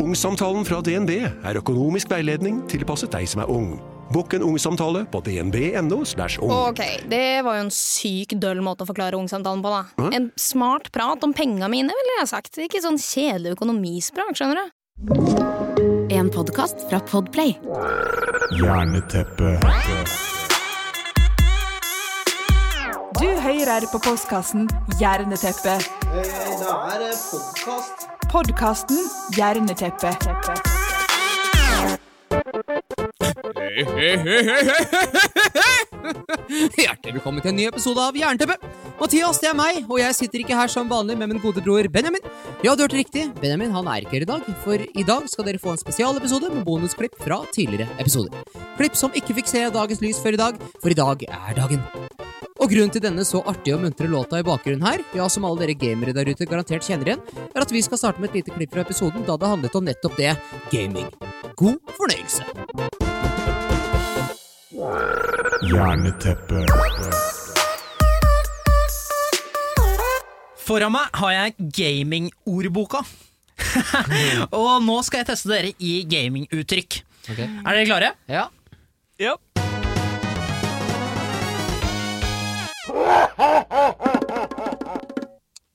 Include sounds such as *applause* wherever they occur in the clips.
Ungsamtalen fra DNB er økonomisk veiledning tilpasset deg som er ung. Bokk en ungsamtale på dnb.no. ung. Ok, det var jo en syk døll måte å forklare ungsamtalen på, da. En smart prat om penga mine, ville jeg sagt. Ikke sånn kjedelig økonomisprat, skjønner du. En podkast fra Podplay. Jerneteppe. Du hører på postkassen Jerneteppet. Det er podkast. Podkasten Hjerneteppet. Hjertelig velkommen til en ny episode av Jernteppet. Mathias, det er meg, og jeg sitter ikke her som vanlig med min gode bror Benjamin. Ja, du hørte riktig. Benjamin han er ikke her i dag, for i dag skal dere få en spesialepisode med bonusklipp fra tidligere episoder. Klipp som ikke fikk se dagens lys før i dag, for i dag er dagen. Og grunnen til denne så artige og muntre låta i bakgrunnen her, ja, som alle dere gamere der ute garantert kjenner igjen, er at vi skal starte med et lite klipp fra episoden da det handlet om nettopp det gaming. God fornøyelse. Hjerneteppe. Foran meg har jeg gaming-ordboka. *laughs* og nå skal jeg teste dere i gaming-uttrykk. Er dere klare? Ja. Ja.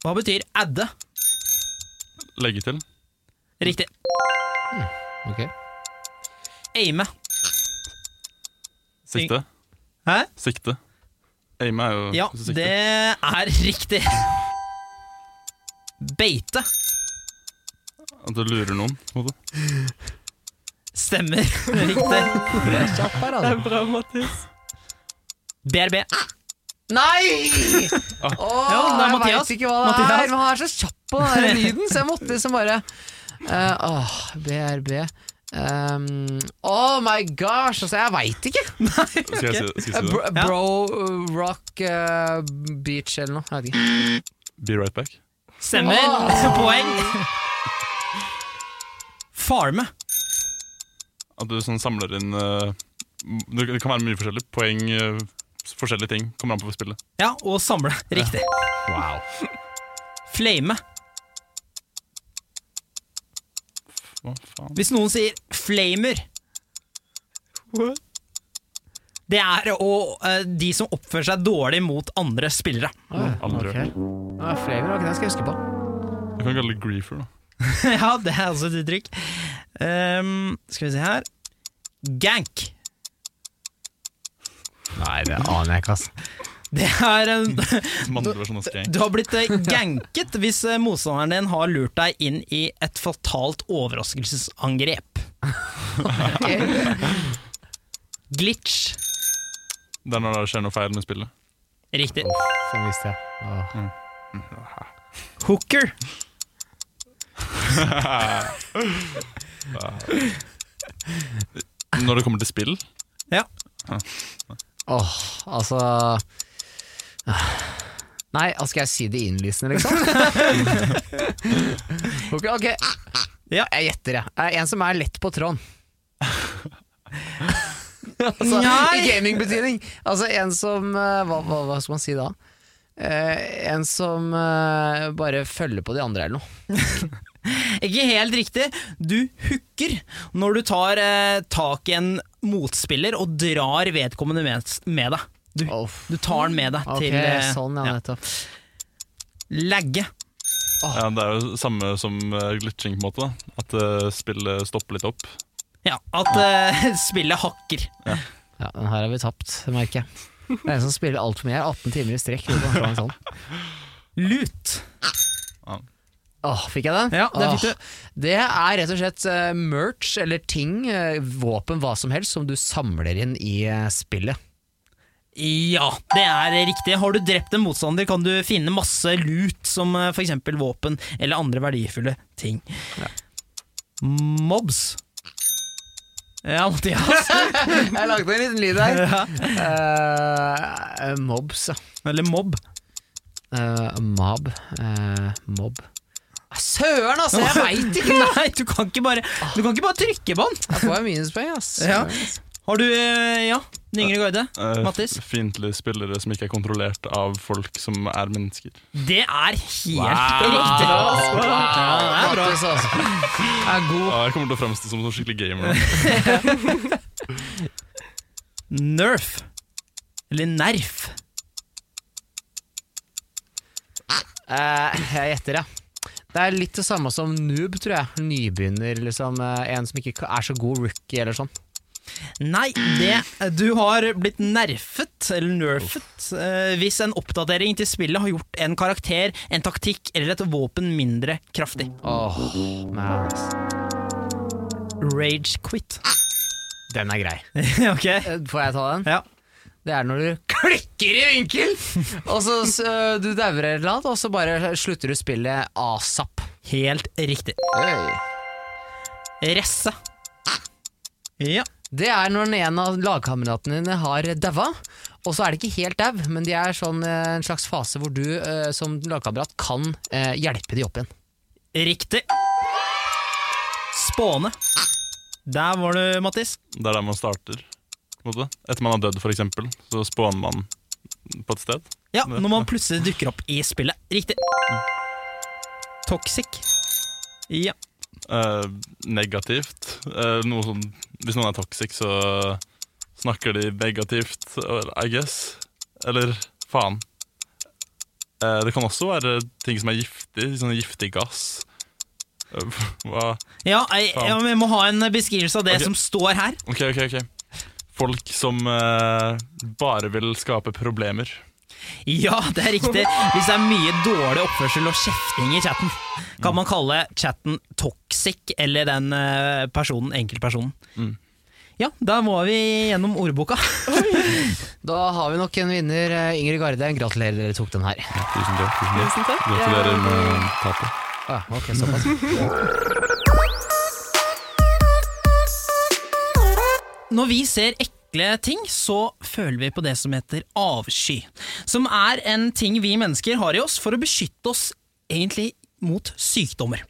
Hva betyr adde? Legge til. Riktig. Ok. Aime. Sikte. Hæ? Sikte. Aime er jo Ja, sikte. det er riktig. Beite. At du lurer noen. på en måte. Stemmer. *laughs* Riktig. Kjapp her, altså. Bra, Mattis. BRB. Nei! Ja, Åh, er jeg Mathias. vet ikke hva det Mathias. er, men han er så kjapp på den lyden, så jeg måtte liksom bare uh, Åh, BRB um, Oh my gosh, altså, jeg veit ikke! *laughs* Nei, okay. Eh, det? bro, bro uh, Rock uh, Beach eller noe. Jeg vet ikke. Be right back. Stemmer. Oh. Poeng. Farme. At du sånn samler inn eh, Det kan være mye forskjellig. Poeng, eh, forskjellige ting. Kommer an på spillet. Ja, og samle. Riktig. Wow. Flame. Hva faen? Hvis noen sier flamer Det er å, eh, de som oppfører seg dårlig mot andre spillere. Aldri Ok. Ah, Flavor, ok, det skal jeg huske på. Jeg kan kalle det griefer, da. *laughs* ja, det er også et uttrykk. Ehm, skal vi se her Gank. Nei, det aner jeg ikke, ass. Det er. *laughs* Du har blitt eh, ganket hvis eh, motstanderen din har lurt deg inn i et fatalt overraskelsesangrep. Glitch. Det er når det skjer noe feil med spillet. Riktig. Som visste jeg. Hooker. *laughs* Når det kommer til spill Åh, altså Nei, altså, skal jeg si det innlysende, liksom? *laughs* ok, ok. Ja. Jeg gjetter, jeg. En som er lett på tråden. *laughs* altså, Nei. I gamingbetydning. Altså, en som eh, hva, hva, hva skal man si da? Eh, en som eh, bare følger på de andre, eller noe. *laughs* *laughs* Ikke helt riktig. Du hooker når du tar eh, tak i en motspiller og drar vedkommende med, med deg. Du, Oh. du tar den med deg Ok, til eh, sånn, ja, ja. Lagge. Oh. ja, Det er jo samme som eh, glitching, på en måte. At uh, spillet stopper litt opp. Ja, at uh, *laughs* spillet hakker. Ja, den her har vi tapt, merker jeg. Det er en som spiller altfor mye her, 18 timer i strekk. Sånn. Lut. Åh, fikk jeg den? Ja, det fikk du. Det er rett og slett eh, merch eller ting, eh, våpen, hva som helst, som du samler inn i eh, spillet. Ja, det er riktig. Har du drept en motstander, kan du finne masse lut, som f.eks. for eksempel våpen eller andre verdifulle ting. Mobs. Ja, Mathias. *laughs* Jeg lagde en liten lyd her. *laughs* Ja. Eh, mobs, ja. Eller mobb. Eh, mob. eh, mob. Søren, altså! Jeg veit ikke! Nei, du kan ikke bare Du kan ikke bare trykke på den. Da får jeg minuspoeng, ass. Ja. Har du eh, Ja, Den yngre guide. Eh, Mattis? Fiendtlige spillere som ikke er kontrollert av folk som er mennesker. Det er helt Wow. riktig. Wow. Ja, det er bra. Mattis, altså. Er god. Ja, jeg kommer til å fremstå som en skikkelig gamer. *laughs* Nerf. Eller nerf. Uh, jeg gjetter, ja. Det er litt det samme som noob, tror jeg. Nybegynner, liksom. eh, En som ikke er så god rookie, eller sånn. Nei, det Du har blitt nerfet, eller nerfet, eh, hvis en oppdatering til spillet har gjort en karakter, en taktikk eller et våpen mindre kraftig. Åh, man. Rage quit. Den er grei. *laughs* ok? Eh, Får jeg ta den? Ja. Det er når du klikker i vinkel, og så så du dauer eller noe, og så bare slutter du spillet asap. Helt riktig. Oi. Resse. Ja. Det er når en av lagkameratene dine har daua, og så er det ikke helt dau, men de er sånn eh, en slags fase hvor du eh, som lagkamerat kan eh, hjelpe de opp igjen. Riktig. Spåne. Der var du, Mattis. Det er der man starter. Måte. Etter man har dødd, eksempel, så spåner man på et sted. Ja, når man plutselig dukker opp i spillet. Riktig. Toxic. Ja. Eh, negativt. Eh, noe sånn, hvis noen er toxic, så snakker de negativt, I guess. Eller faen. Eh, det kan også være ting som er giftig, sånn giftig gass. *laughs* Hva Ja, jeg, vi må ha en beskrivelse av det okay. som står her. Ok, ok, ok. Folk som uh, bare vil skape problemer. Ja, det er riktig. Hvis det er mye dårlig oppførsel og kjefting i chatten, kan man kalle chatten toxic, eller den eh, personen, enkeltpersonen. Mm. Ja, da var vi gjennom ordboka. *laughs* Da har vi nok en vinner. eh, Ingrid Garde, gratulerer, dere tok den her. Tusen takk. Tusen takk. Tusen takk. Gratulerer med tapet. Ah, ok, såpass. *laughs* Når vi ser ekle ting, så føler vi på det som heter avsky. Som er en ting vi mennesker har i oss for å beskytte oss egentlig mot sykdommer.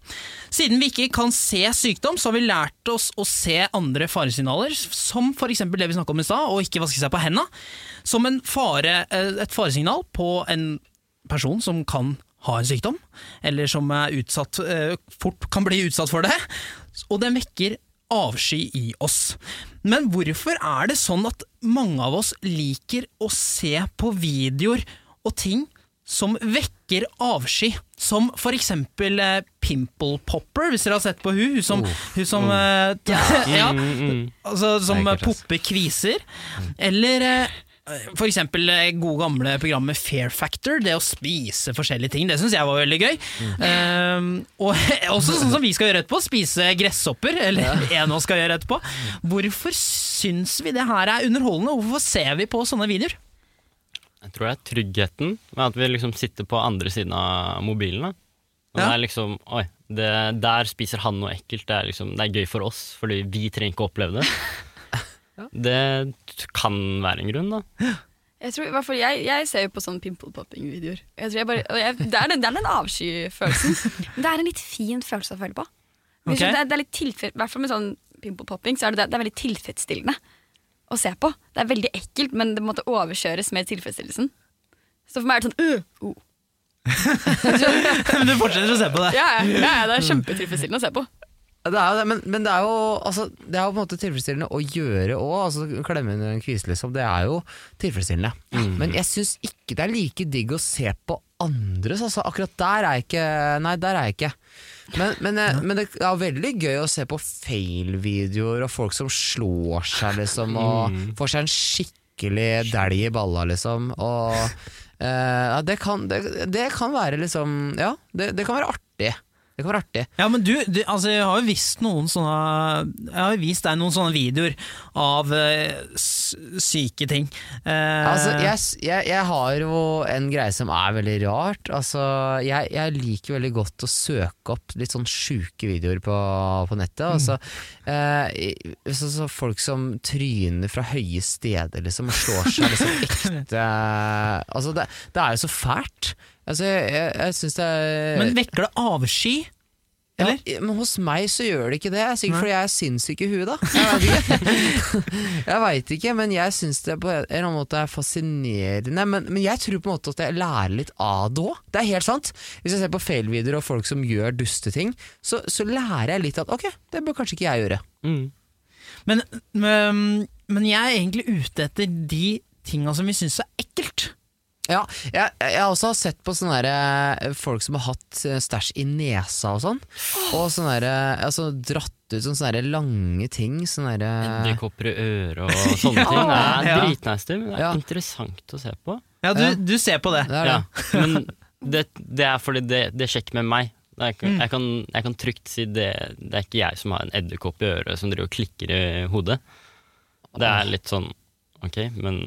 Siden vi ikke kan se sykdom, så har vi lært oss å se andre faresignaler, som f.eks. det vi snakket om i stad, å ikke vaske seg på hendene, som fare, eh, et faresignal på en person som kan ha en sykdom, eller som utsatt, eh, fort kan bli utsatt for det, og den vekker avsky i oss. Men hvorfor er det sånn at mange av oss liker å se på videoer og ting som vekker avsky? Som for eksempel eh, Pimple Popper, hvis dere har sett på hun, hun som, hun som eh, *laughs* ja, altså, som er popper kviser. Eller eh, for eksempel det gode gamle programmet Fair Factor, det å spise forskjellige ting. Det syns jeg var veldig gøy. Um, og *laughs* også sånn som vi skal gjøre etterpå, spise gresshopper. Eller en av oss skal gjøre etterpå. Hvorfor syns vi det her er underholdende, og hvorfor ser vi på sånne videoer? Jeg tror det er tryggheten med at vi liksom sitter på andre siden av mobilen. da. Og Ja. det er liksom, oi, det, Der spiser han noe ekkelt. Det er, liksom, det er gøy for oss, fordi vi trenger ikke å oppleve det. *laughs* Det kan være en grunn, da. Jeg, tror, jeg, jeg ser jo på sånne pimple popping-videoer. Jeg, det, er den, avsky-følelsen. *laughs* Men det er en litt fin følelse å føle på. Hvis Ok. det, er, det er litt tilfell I hvert fall med sånn pimple popping så er det, det er veldig tilfredsstillende å se på. Det er veldig ekkelt, men det måtte overkjøres med tilfredsstillelsen. Så for meg er det sånn uh, oh. *laughs* Men du fortsetter å se på det. ja, ja, ja, ja, Det er kjempetilfredsstillende å se på. Det er jo det, men, men det er jo altså, Det er jo på en måte tilfredsstillende å gjøre òg. Altså, klemme under en kvise, liksom. Det er jo tilfredsstillende. Men jeg syns ikke det er like digg å se på andres. Altså, akkurat der er jeg ikke Nei, der er jeg ikke. Men, men, eh, men det er veldig gøy å se på fail-videoer og folk som slår seg, liksom, og får seg en skikkelig dælj i balla, liksom. Og eh, det, kan, det, det kan være liksom Ja, det, det kan være artig. Det kan være artig. Ja, men du, du altså, jeg har jo vist noen sånne Jeg har jo vist deg noen sånne videoer av uh, syke ting. Uh, Altså, jeg, jeg, jeg har jo en greie som er veldig rart. Altså, jeg, jeg liker veldig godt å søke opp litt sånn sjuke videoer på, på nettet. Altså, mm. uh, så, så folk som tryner fra høye steder, liksom, og slår seg liksom *laughs* ekte Altså, det, det er jo så fælt. Altså, jeg, jeg, syns det er Men vekker det avsky? Ja, men hos meg så gjør det ikke det. Sikkert fordi jeg er sinnssyk i huet, da. Jeg veit ikke. *laughs* ikke, men jeg syns det på en eller annen måte er fascinerende. Men, men jeg tror på en måte at jeg lærer litt av det òg. Det er helt sant. Hvis jeg ser på fail-videoer og folk som gjør dusteting, så, så lærer jeg litt at ok, det bør kanskje ikke jeg gjøre. Mm. Men, men, men jeg er egentlig ute etter de tinga som vi syns er ekkelt. Ja, jeg, jeg også har sett på sånne der, eh, folk som har hatt eh, stæsj i nesa og sånn. Og sånne der, altså, dratt ut sånne, der lange ting. Sånne Edderkopper i øret og sånne *laughs* Ja. ting. Det er Ja. dritnasty, men det er Ja. interessant å se på. Ja, du, du ser på det. det det. Ja. Men det, det er fordi det, det sjekker med meg. Det er, Mm. jeg, kan, jeg kan trygt si det, det er ikke jeg som har en edderkopp i øret som driver og klikker i hodet. Det er litt sånn ok, men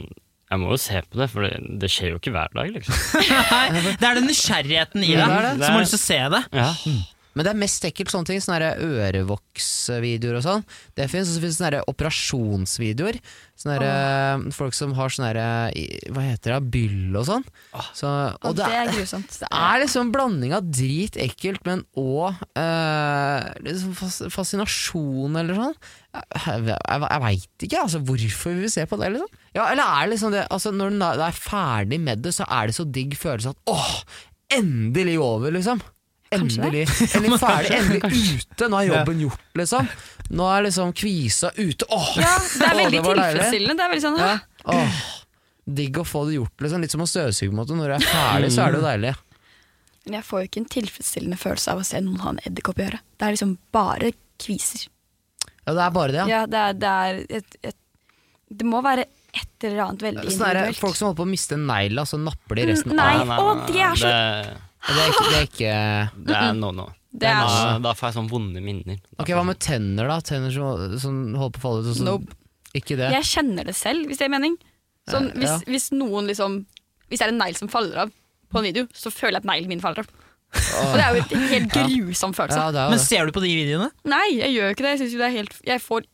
jeg må jo se på det, for det, det skjer jo ikke hver dag, liksom. *laughs* Nei, det er den nysgjerrigheten i deg som har lyst til å se det. Ja. Men det er mest ekkelt sånne ting, sånne ørevoksvideoer og sånn. Det fins, og så finnes sånne operasjonsvideoer. Sånne der, eh, folk som har sånne der, hva heter det, byll og sånn. Så, Og og det det er grusomt. Det er liksom en blanding av dritekkelt, men òg liksom fascinasjon eller sånn. Jeg, jeg, jeg veit ikke altså, hvorfor vi vil se på det, liksom. Ja, eller er det liksom det altså, Når du er ferdig med det, så er det så digg følelse at åh, endelig over, liksom. Endelig, *laughs* endelig ferdig, endelig ute. Nå er jobben gjort, liksom. Nå er liksom kvisa ute. Åh, Ja, det er Å, veldig det tilfredsstillende. Det er veldig sånn, ja. «Åh». Digg å få det gjort, liksom. Litt som å støvsuge. Når det er ferdig, så er det jo deilig. Men jeg får jo ikke en tilfredsstillende følelse av å se noen ha en edderkopp i øret. Det er liksom bare kviser. Ja, det er bare det, ja. Ja, det, er, det, er et, et, det må være et eller annet veldig Sånn individuelt. folk som holder på å miste negla, så napper de resten Nei, av. å, de er så det, Det er ikke, det er ikke det er no no. *laughs* Det er Da, da får jeg sånn vonde minner. Ok, Hva med tenner, da? Tenner som, som holder på å falle ut? og så- Nope. Ikke det? Jeg kjenner det selv, hvis det er mening. Sånn, hvis, ja. hvis noen liksom Hvis det er en negl som faller av på en video, så føler jeg at neglen min faller av. Og *laughs* det er jo en helt grusom følelse. Ja, det er jo Men det. ser du på de videoene? Nei, jeg gjør ikke det. Jeg, synes jo det er helt, jeg får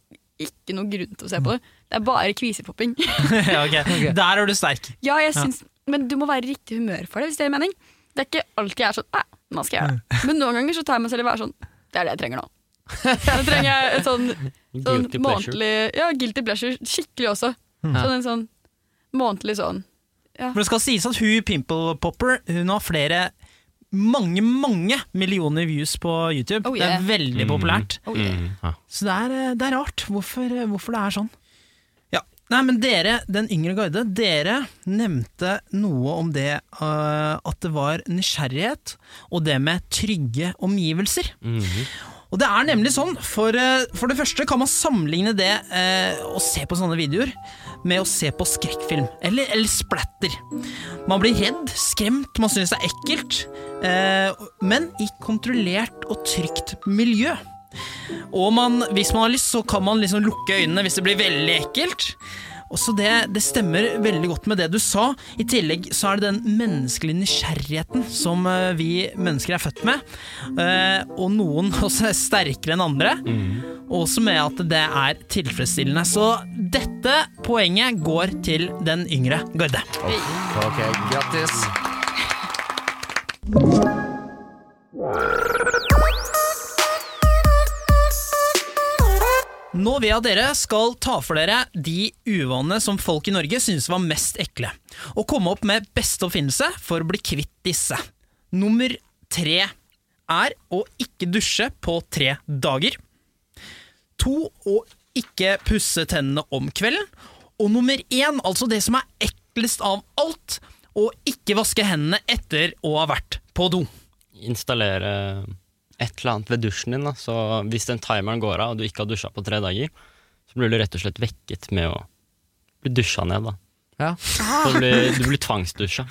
ikke noen grunn til å se på det. Det er bare kvisepopping. *laughs* ja, ok. Der er du sterk. ja, jeg syns, Men du må være i riktig humør for det, hvis det er mening. Det er ikke alltid jeg er sånn Nei, nå skal jeg gjøre det. Men noen ganger så tar jeg meg selv i å være sånn Det er det jeg trenger nå. Nå trenger jeg et sånn, *laughs* sånn Guilty pleasure. månedlig Ja, guilty pleasure. Skikkelig også. Sånn en sånn månedlig sånn For det skal sies at hun Pimple Popper Hun har flere mange, mange millioner views på YouTube. Oh, Det er veldig populært. oh, yeah. Mm. Så det er, eh, det er rart hvorfor, hvorfor det er sånn. Nei, men dere, den yngre garde, dere nevnte noe om det uh, at det var nysgjerrighet, og det med trygge omgivelser. Mhm. Og det er nemlig sånn, for, eh, for det første kan man sammenligne det eh, å se på sånne videoer med å se på skrekkfilm, eller, eller splatter. Man blir redd, skremt, man synes det er ekkelt, eh, men i kontrollert og trygt miljø. Og man, hvis man har lyst, så kan man liksom lukke øynene hvis det blir veldig ekkelt. Også det, det stemmer veldig godt med det du sa. I tillegg så er det den menneskelige nysgjerrigheten som eh, vi mennesker er født med. Eh, og noen *laughs* også er sterkere enn andre. Og Også med at det er tilfredsstillende. Så dette poenget går til den yngre garde. Ok, grattis. Nå vil jeg at dere skal ta for dere de uvanene som folk i Norge synes var mest ekle, og komme opp med beste oppfinnelse for å bli kvitt disse. Nummer tre er å ikke dusje på tre dager. To, å ikke pusse tennene om kvelden. Og nummer én, altså det som er eklest av alt, å ikke vaske hendene etter å ha vært på do. Installere et eller annet ved dusjen din. Da. Så hvis den timeren går av, og du ikke har dusja på tre dager, så blir du rett og slett vekket med å bli dusja ned. da. Ja. Så du blir, du blir tvangsdusja.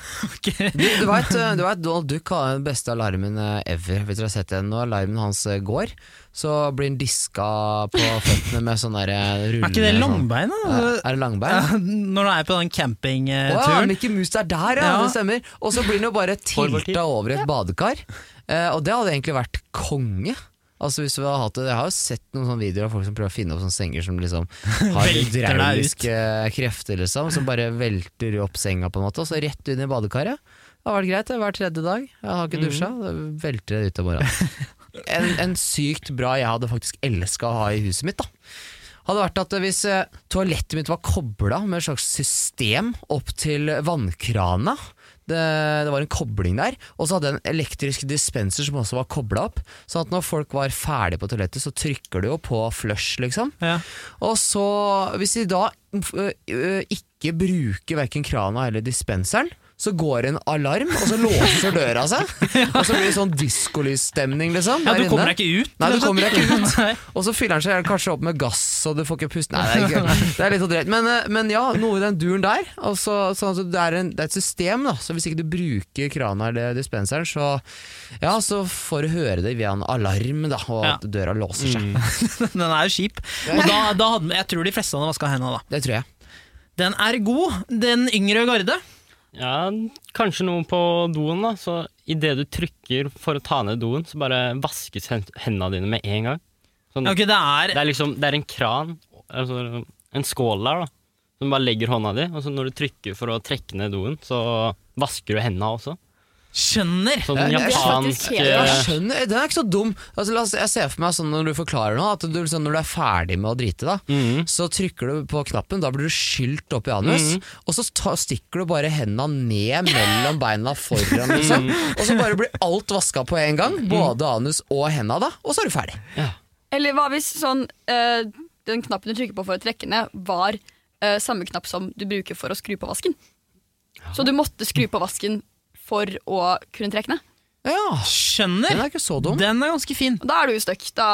Du, du vet, du vet Donald Duck har den beste alarmen eh, ever. Hvis dere har sett den Når alarmen hans eh, går, så blir han diska på føttene med sånn eh, rullende Er ikke det sånn- langbein, da? Ja, Er det langbein? Ja, når du er på den Å ja, campingturen. Mickey Mouse er der, ja, Ja. det stemmer. Og så blir han jo bare tilta over i et badekar. Eh, og det hadde egentlig vært konge. Altså hvis vi hadde hatt det Jeg har jo sett noen sånne videoer av folk som prøver å finne opp sånne senger som liksom *laughs* har hydrauliske krefter, liksom. Som bare velter opp senga, på en måte, og så rett inn i badekaret. Det har vært greit det, hver tredje dag. Jeg har ikke dusja. Det velter det ut av morgenen. *laughs* en, en sykt bra jeg hadde faktisk elska å ha i huset mitt, da hadde vært at hvis eh, toalettet mitt var kobla med et slags system opp til vannkrana det, det var en kobling der, og så hadde jeg en elektrisk dispenser som også var kobla opp. Sånn at når folk var ferdige på toalettet, så trykker du jo på flush, liksom. Ja. Og så, hvis de da ø, ikke bruker verken krana eller dispenseren, så går en alarm, og så låser døra seg. *laughs* Og så blir det sånn diskolysstemning, liksom. Ja, du kommer deg ikke ut? Nei, du kommer deg ikke ut. *laughs* Og så fyller den seg kanskje opp med gass, og du får ikke puste. Nei, det er, ikke, det er litt sånn drøyt. Men, eh, men ja, noe i den duren der. Og så, så det, er en, det er et system, da. Så hvis ikke du bruker krana eller dispenseren, så, ja, så får du høre det via en alarm, da, og at døra låser seg. *laughs* Den er jo kjip. Og da, da hadde, jeg tror de fleste hadde vaska hendene da. Det tror jeg. Den er god. Den yngre garde. Ja, kanskje noe på doen, da. Så idet du trykker for å ta ned doen, så bare vaskes hendene dine med en gang. Sånn, okay, det er det er liksom Det er en kran, altså en skål der, da. Som bare legger hånda di, og så når du trykker for å trekke ned doen, så vasker du hendene også. Skjønner! Sånn Jeg- jeg japansk Jeg eh, skjønner, Den er ikke så dum. Altså, la oss, jeg ser for meg sånn når du forklarer noe, at du, sånn, når du er ferdig med å drite, da, mm. så trykker du på knappen, da blir du skylt opp i anus, mm. og så ta, stikker du bare hendene ned mellom beina foran, liksom. Mm. Og så bare blir alt vaska på en gang, både anus og henda, da, og så er du ferdig. Eller hva hvis sånn øh, den knappen du trykker på for å trekke ned, var øh, samme knapp som du bruker for å skru på vasken? Så du måtte skru på vasken for å kunne trekke ned? Ja, Skjønner! den er ikke så dum. Den er ganske fin. Og Da er du jo stuck. Da,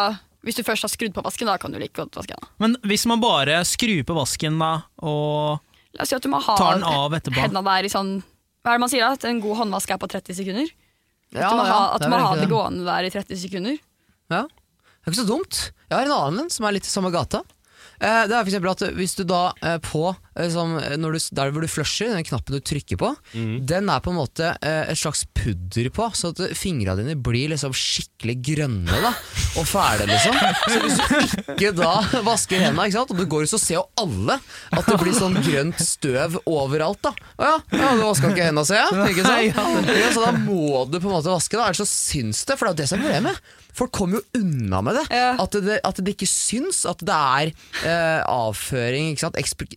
hvis du først har skrudd på vasken, da kan du like godt vaske den. Men hvis man bare skrur på vasken da, og La oss si at du må ha Tar den av etterpå. hendene der i sånn Hva er det man sier da? At en god håndvask er på 30 sekunder? At Ja, du må ha, at det du må ha det gående der i 30 sekunder? Ja. Det er ikke så dumt. Jeg har en annen som er litt i samme gata. Eh, Det er for eksempel at Hvis du da eh, på som, eh, når du, Der hvor du flusher, den knappen du trykker på, den er på en måte eh, et slags pudder på, så at fingra dine blir liksom skikkelig grønne da og fæle. liksom Så hvis du ikke da *laughs* vasker hendene, ikke sant? og du går ut, så ser jo alle at det blir sånn grønt støv overalt. da Å ja, ja du vaska ikke hendene, ser jeg. Ikke sant? *laughs* Ja, så da må du på en måte vaske, da ellers så syns det. For det er jo det som er problemet. Folk kommer jo unna med det. Ja. At, det at det ikke syns at det er eh, avføring, ikke sant? Ekspr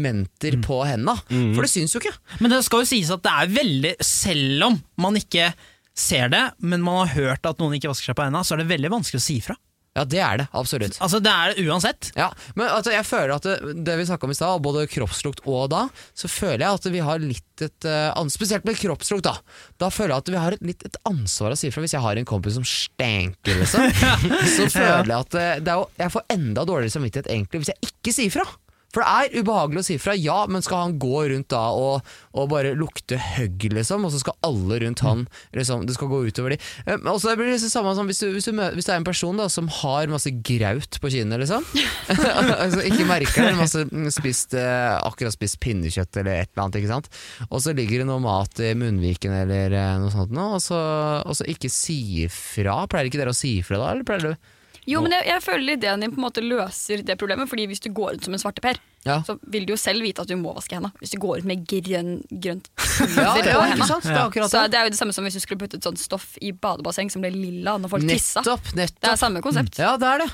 ekskrementer Mm. på hendene. For det syns jo ikke. Men det skal jo sies at det er veldig Selv om man ikke ser det, men man har hørt at noen ikke vasker seg på hendene, så er det veldig vanskelig å si fra. Ja, det er det. Absolutt. Altså, det er det uansett. Ja, men altså, jeg føler at det, det vi snakka om i stad, både kroppslukt og da, så føler jeg at vi har litt et ansvar Spesielt med kroppslukt, da. Da føler jeg at vi har et, litt et ansvar å si fra hvis jeg har en kompis som stenker, liksom. *laughs* så føler jeg at det, det er jo, jeg får enda dårligere samvittighet egentlig hvis jeg ikke sier fra. For det er ubehagelig å si fra, ja, men skal han gå rundt da og, og bare lukte høgg, liksom, og så skal alle rundt han liksom, Det skal gå utover de. Og så blir det det samme som hvis, du, hvis, du, møter, hvis det er en person da som har masse graut på kinnet, liksom. *laughs* *laughs* altså, ikke merker det, masse mm, spist, eh, akkurat spist pinnekjøtt eller et eller annet, ikke sant. Og så ligger det noe mat i munnviken eller eh, noe sånt, nå, og, så, og så ikke si fra. Pleier ikke dere å si fra da, eller pleier du? Jo, men jeg, jeg føler ideen din på en måte løser det problemet. Fordi hvis du går ut som en svarteper, Ja. så vil du jo selv vite at du må vaske hendene. Hvis du går ut med grønn, grønt *laughs* Ja, pulver ja, på ikke hendene. sant? Det er akkurat Så det. det er jo det samme som hvis du skulle puttet sånn stoff i badebasseng som ble lilla når folk tissa. Nettopp, Det er samme konsept. Ja, det er det.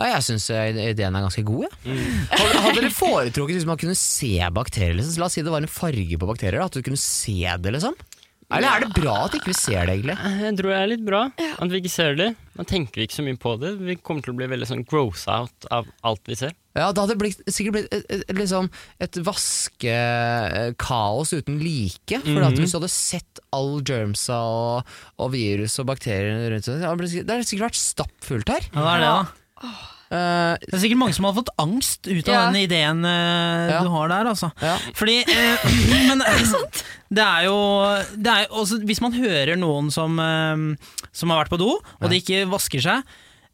Ja, jeg syns ideen er ganske god. Ja. *laughs* Hadde, hadde dere foretrukket hvis man kunne se bakterier? Liksom? Så La oss si det var en farge på bakterier, da, at du kunne se det. liksom Eller er det bra at ikke vi ser det, egentlig? Jeg tror det er litt bra at vi ikke ser det. Da tenker vi ikke så mye på det. Vi kommer til å bli veldig sånn gross out av alt vi ser. Ja, Det hadde blitt, sikkert blitt et, et, liksom et vaskekaos uten like. For at Mhm. Hvis du hadde sett all germsa og, og virus og bakterier rundt det det hadde sikkert vært stappfullt her. Ja, det er det, da. Eh, Det er sikkert mange som har fått angst ut av Ja. den ideen uh, Ja. du har der, altså. ja. Fordi uh, *clears throat* Men det er jo det er, jo også, Hvis man hører noen som, som har vært på do, og de ikke vasker seg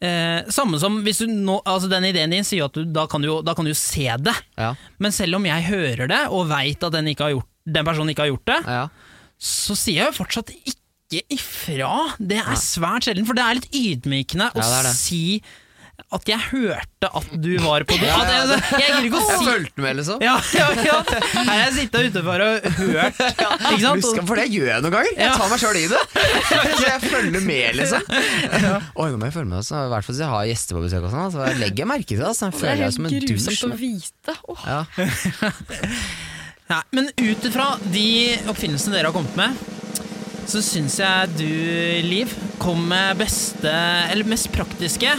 eh, Samme som hvis du nå, altså Den ideen din sier at du, da, kan du, da kan du se det. Ja. Men selv om jeg hører det, og veit at den, gjort, den personen ikke har gjort det, Ja. så sier jeg jo fortsatt ikke ifra. Det er svært sjelden, for det er litt ydmykende å si at jeg hørte at du var på *laughs* do. Ja, ja, ja, jeg, jeg ikke å Jeg fulgte med, liksom. Ja, ja, ja. Her har jeg sittet utenfor og hørt. *laughs* Ikke sant? Husk, for det gjør jeg noen ganger. Jeg tar meg sjøl i det. *laughs* Så jeg følger med, liksom. Oi, nå må jeg følge med, altså. i hvert fall hvis jeg har gjester på besøk. Og sånn, så Jeg legger jeg merke til det. Altså. Jeg er føler helt som en grusomt dusj. å vite. Oh. Ja. Nei, men ut ifra de oppfinnelsene dere har kommet med, så syns jeg du, Liv, kom med beste, eller mest praktiske,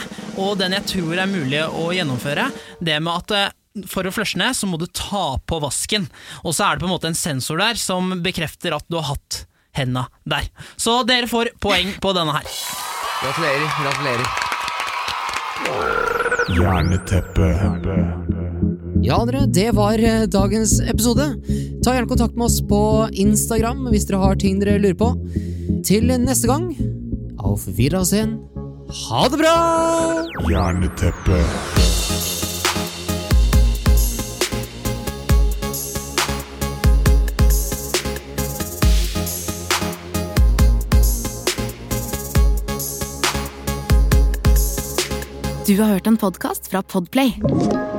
og den jeg tror er mulig å gjennomføre. Det med at eh, for å flushe ned, så må du ta på vasken. Og så er det på en måte en sensor der som bekrefter at du har hatt henda der. Så dere får poeng på denne her. Gratulerer. Gratulerer. Jerneteppe. Ja, dere, det var eh, dagens episode. Ta gjerne kontakt med oss på Instagram hvis dere har ting dere lurer på. Til neste gang, auf Wiedersehen. Ha det bra! Jerneteppe. Du har hørt en podkast fra Podplay.